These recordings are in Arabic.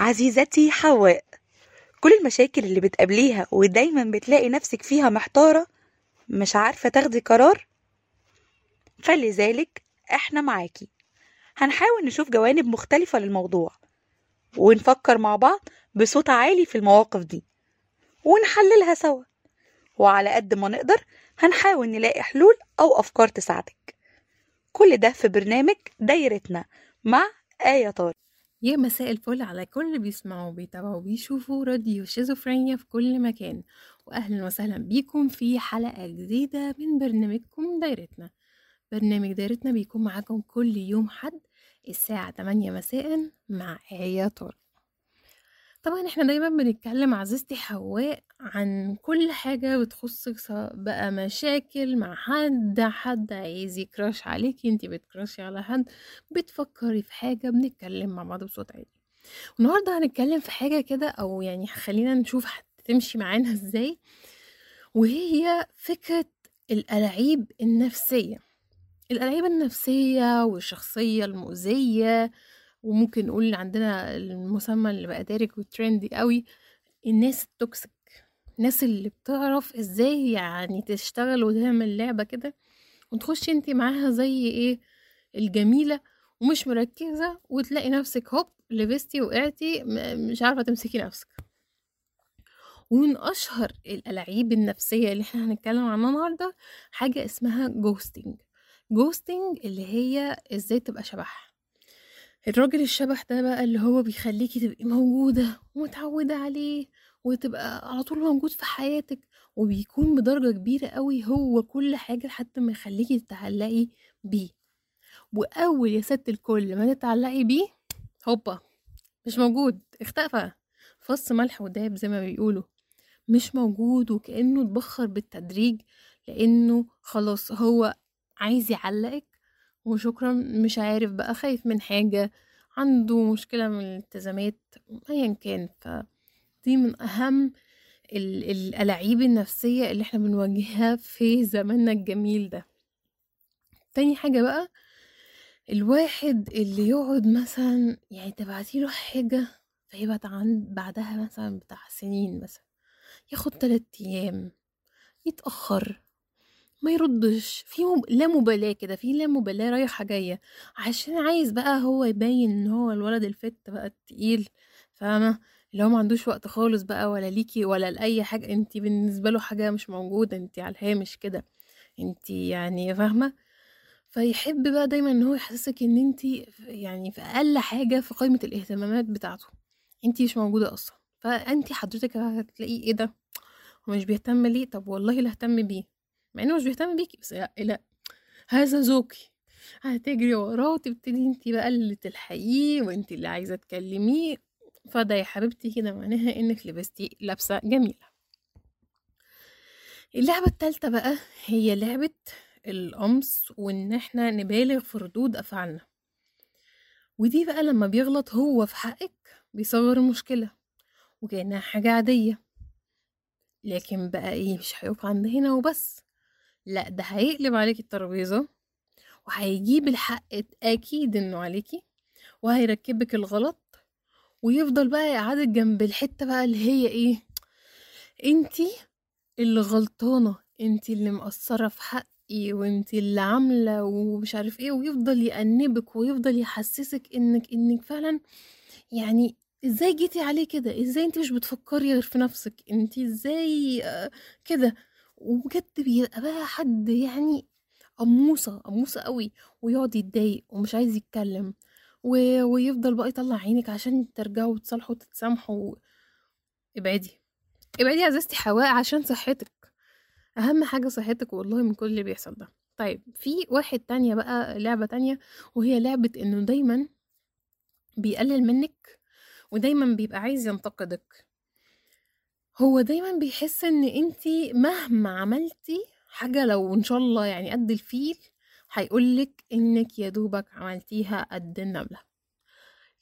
عزيزتي حواء. كل المشاكل اللي بتقابليها ودايما بتلاقي نفسك فيها محتارة مش عارفة تاخدي قرار فلذلك إحنا معاكي. هنحاول نشوف جوانب مختلفة للموضوع ونفكر مع بعض بصوت عالي في المواقف دي ونحللها سوا. وعلى قد ما نقدر هنحاول نلاقي حلول أو أفكار تساعدك. كل ده في برنامج دايرتنا مع آية طارق. يا مساء الفل على كل اللي بيسمعوا وبيتابعوا وبيشوفوا راديو شيزوفرينيا في كل مكان. واهلا وسهلا بيكم في حلقة جديدة من برنامجكم دايرتنا. برنامج دايرتنا بيكون معاكم كل يوم حد الساعة 8 مساء مع آية طارق طبعا إحنا دايما بنتكلم عزيزتي حواء عن كل حاجة بتخصك سواء بقى مشاكل مع حد حد عايز يكراش عليكي انتي بتكراشي على حد بتفكري في حاجة بنتكلم مع بعض بصوت عالي. النهاردة هنتكلم في حاجة كده أو يعني خلينا نشوف هتمشي معانا إزاي وهي فكرة الألاعيب النفسية. الألاعيب النفسية والشخصية المؤذية وممكن نقول عندنا المسمى اللي بقى دارج وترندي قوي الناس التوكسيك الناس اللي بتعرف إزاي يعني تشتغل وتعمل لعبة كده وتخشي أنت معاها زي إيه الجميلة ومش مركزة وتلاقي نفسك هوب لبستي وقعتي مش عارفة تمسكي نفسك. ومن أشهر الألاعيب النفسية اللي إحنا هنتكلم عنها النهاردة حاجة اسمها ghosting ghosting اللي هي إزاي تبقى شبح. الراجل الشبح ده بقى اللي هو بيخليكي تبقي موجودة ومتعودة عليه وتبقى على طول موجود في حياتك وبيكون بدرجة كبيرة قوي هو كل حاجة لحد ما يخليكي تتعلقي بيه. وأول يا ست الكل ما تتعلقي بيه هوبا مش موجود اختفى. فص ملح وداب زي ما بيقولوا. مش موجود وكأنه اتبخر بالتدريج لأنه خلاص هو عايز يعلقك وشكرا مش عارف بقى خايف من حاجة عنده مشكلة من الالتزامات أيا كان. فدي من أهم ال- الألاعيب النفسية اللي إحنا بنواجهها في زماننا الجميل ده. تاني حاجة بقى الواحد اللي يقعد مثلا يعني تبعتيله حاجة فيبعت عن بعدها مثلا بتاع سنين مثلا ياخد تلات أيام يتأخر. ما يردش في. لا مبالاة كده في لا مبالاة رايحة جاية عشان عايز بقى هو يبين إن هو الولد الفت بقى التقيل فاهمة؟ اللي هو ما عندوش وقت خالص بقى ولا ليكي ولا لأي حاجة انتي بالنسبة له حاجة مش موجودة انتي على الهامش كده انتي يعني فاهمة؟ فيحب بقى دايما إن هو يحسسك إن انتي يعني في أقل حاجة في قائمة الاهتمامات بتاعته انتي مش موجودة أصلا فانتي حضرتك هتلاقيه إيه ده؟ هو مش بيهتم ليه؟ طب والله لا اهتم بيه. مع إنه مش بيهتم بيكي بس لأ, لأ. هذا ذوقي. هتجري وراه وتبتدي انت بقى اللي تلحقيه وانت اللي عايزة تكلميه فده يا حبيبتي كده معناها إنك لبستي لابسه جميلة. اللعبة التالتة بقى هي لعبة القمص وإن إحنا نبالغ في ردود أفعالنا. ودي بقى لما بيغلط هو في حقك بيصغر المشكلة وكأنها حاجة عادية. لكن بقى إيه مش هيقف عند هنا وبس. لأ ده هيقلب عليكي الترابيزة وهيجيب الحق أكيد إنه عليكي وهيركبك الغلط ويفضل بقى يقعدك جنب الحتة بقى اللي هي إيه انتي اللي غلطانة انتي اللي مقصرة في حقي وانتي اللي عاملة ومش عارف إيه ويفضل يأنبك ويفضل يحسسك إنك إنك فعلا يعني إزاي جيتي عليه كده؟ إزاي انت مش بتفكري غير في نفسك؟ انت إزاي آه، كده؟ وبجد بيبقى بقى حد يعني قموصة قموصة قوي ويقعد يتضايق ومش عايز يتكلم و... ويفضل بقى يطلع عينك عشان ترجعوا وتصالحوا وتتسامحوا ابعدي ابعدي يا عزيزتي حواء عشان صحتك. أهم حاجة صحتك والله من كل اللي بيحصل ده. طيب في واحد تانية بقى لعبة تانية وهي لعبة إنه دايما بيقلل منك ودايما بيبقى عايز ينتقدك. هو دايما بيحس إن انتي مهما عملتي حاجة لو إن شاء الله يعني قد الفيل هيقولك إنك يا دوبك عملتيها قد النملة.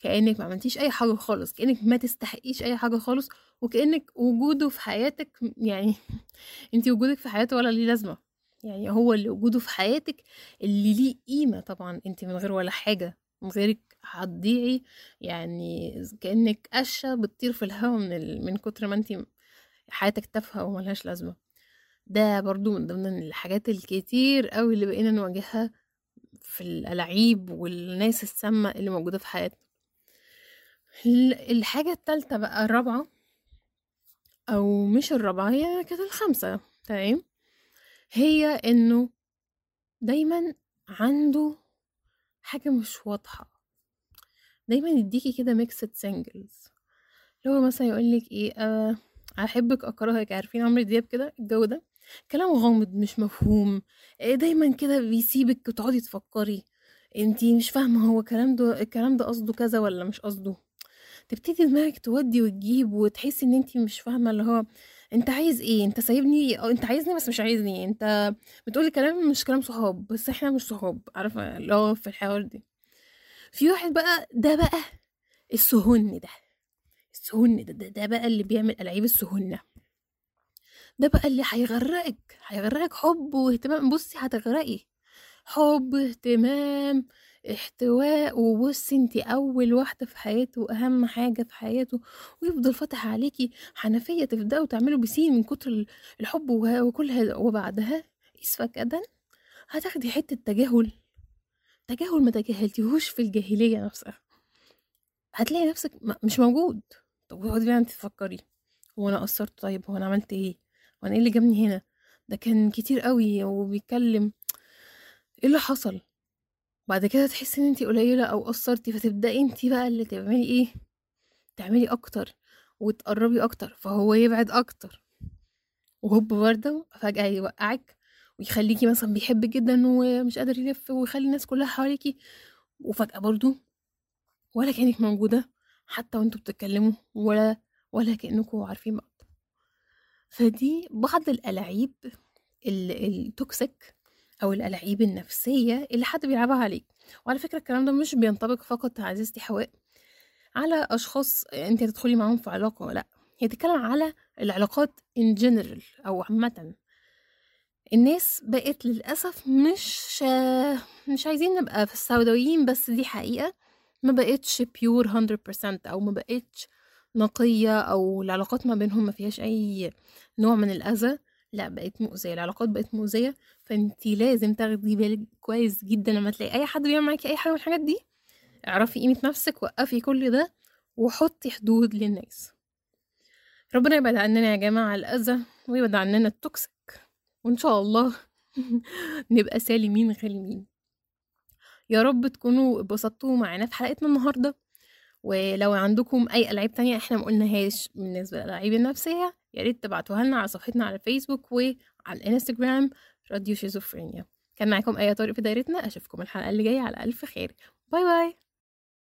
كأنك ما عملتيش أي حاجة خالص كأنك ما تستحقيش أي حاجة خالص وكأنك وجوده في حياتك يعني انتي وجودك في حياته ولا ليه لازمة. يعني هو اللي وجوده في حياتك اللي ليه قيمة طبعا انتي من غير ولا حاجة من غيرك هتضيعي يعني كأنك قشة بتطير في الهوا من, ال... من كتر ما انت حياتك تافهة وملهاش لازمة. ده برضو من ضمن الحاجات الكتير قوي اللي بقينا نواجهها في الألعاب والناس السامة اللي موجودة في حياتنا. الحاجة التالتة بقى الرابعة أو مش الرابعة هي كانت الخامسة تمام؟ هي إنه دايما عنده حاجة مش واضحة. دايما يديكي كده mixed signals اللي هو مثلا يقولك إيه آه أحبك أكرهك عارفين عمرو دياب كده؟ الجو ده. كلام غامض مش مفهوم. إيه دايما كده بيسيبك وتقعدي تفكري. انتي مش فاهمة هو الكلام ده الكلام ده قصده كذا ولا مش قصده. تبتدي دماغك تودي وتجيب وتحسي إن انتي مش فاهمة اللي هو أنت عايز إيه؟ أنت سايبني أنت عايزني بس مش عايزني. أنت بتقولي كلام مش كلام صحاب بس إحنا مش صحاب. عارفة اللي هو في الحوار دي. في واحد بقى ده بقى السهن ده. السهن ده, ده, ده بقى اللي بيعمل ألعاب السهنة. ده بقى اللي هيغرقك هيغرقك حب واهتمام. بصي هتغرقي. حب اهتمام احتواء وبصي انتي أول واحدة في حياته واهم حاجة في حياته ويفضل فاتح عليكي حنفية تبدأوا تعملوا بسين من كتر الحب وكل هذا. وبعدها اسفه كده هتاخدي حتة تجاهل. تجاهل ما تجاهلتيهوش في الجاهلية نفسها. هتلاقي نفسك مش موجود. طب تقعدي بقى انت تفكري هو أنا قصرت طيب؟ هو أنا عملت إيه؟ وأنا إيه اللي جابني هنا؟ ده كان كتير قوي وبيتكلم. إيه اللي حصل؟ بعد كده تحسي إن انت قليلة أو قصرتي فتبدأي انت بقى اللي تعملي إيه؟ تعملي أكتر وتقربي أكتر فهو يبعد أكتر. وهوب برده فجأة يوقعك ويخليكي مثلا بيحبك جدا ومش قادر يلف ويخلي الناس كلها حواليكي وفجأة برضو ولا كأنك موجودة. حتى وانتوا بتتكلموا ولا ولا كأنكم عارفين بعض. فدي بعض الألعاب ال toxic أو الألعاب النفسية اللي حد بيلعبها عليك. وعلى فكرة الكلام ده مش بينطبق فقط عزيزتي حواء على أشخاص أنت هتدخلي معاهم في علاقة لأ. هي تتكلم على العلاقات in general أو عامة. الناس بقت للأسف مش مش عايزين نبقى في السوداويين بس دي حقيقة. ما بقتش pure 100% أو ما بقتش نقية أو العلاقات ما بينهم ما فيهاش أي نوع من الأذى لأ بقت مؤذية العلاقات بقت مؤذية فانتي لازم تاخدي بالك كويس جدا لما تلاقي أي حد بيعمل معاكي أي حاجة من الحاجات دي اعرفي قيمة نفسك وقفي كل ده وحطي حدود للناس. ربنا يبعد عننا يا جماعة الأذى ويبعد عننا ال toxic وإن شاء الله نبقى سالمين غالمين. يا رب تكونوا اتبسطتوا معانا في حلقتنا النهارده. ولو عندكم أي ألعاب تانية إحنا ما قلناهاش بالنسبة للألعاب النفسية يا ريت تبعتوها لنا على صفحتنا على الفيسبوك وعلى الإنستجرام راديو شيزوفرينيا. كان معاكم إيه طارق في دايرتنا أشوفكم الحلقة اللي جاية على ألف خير. bye bye!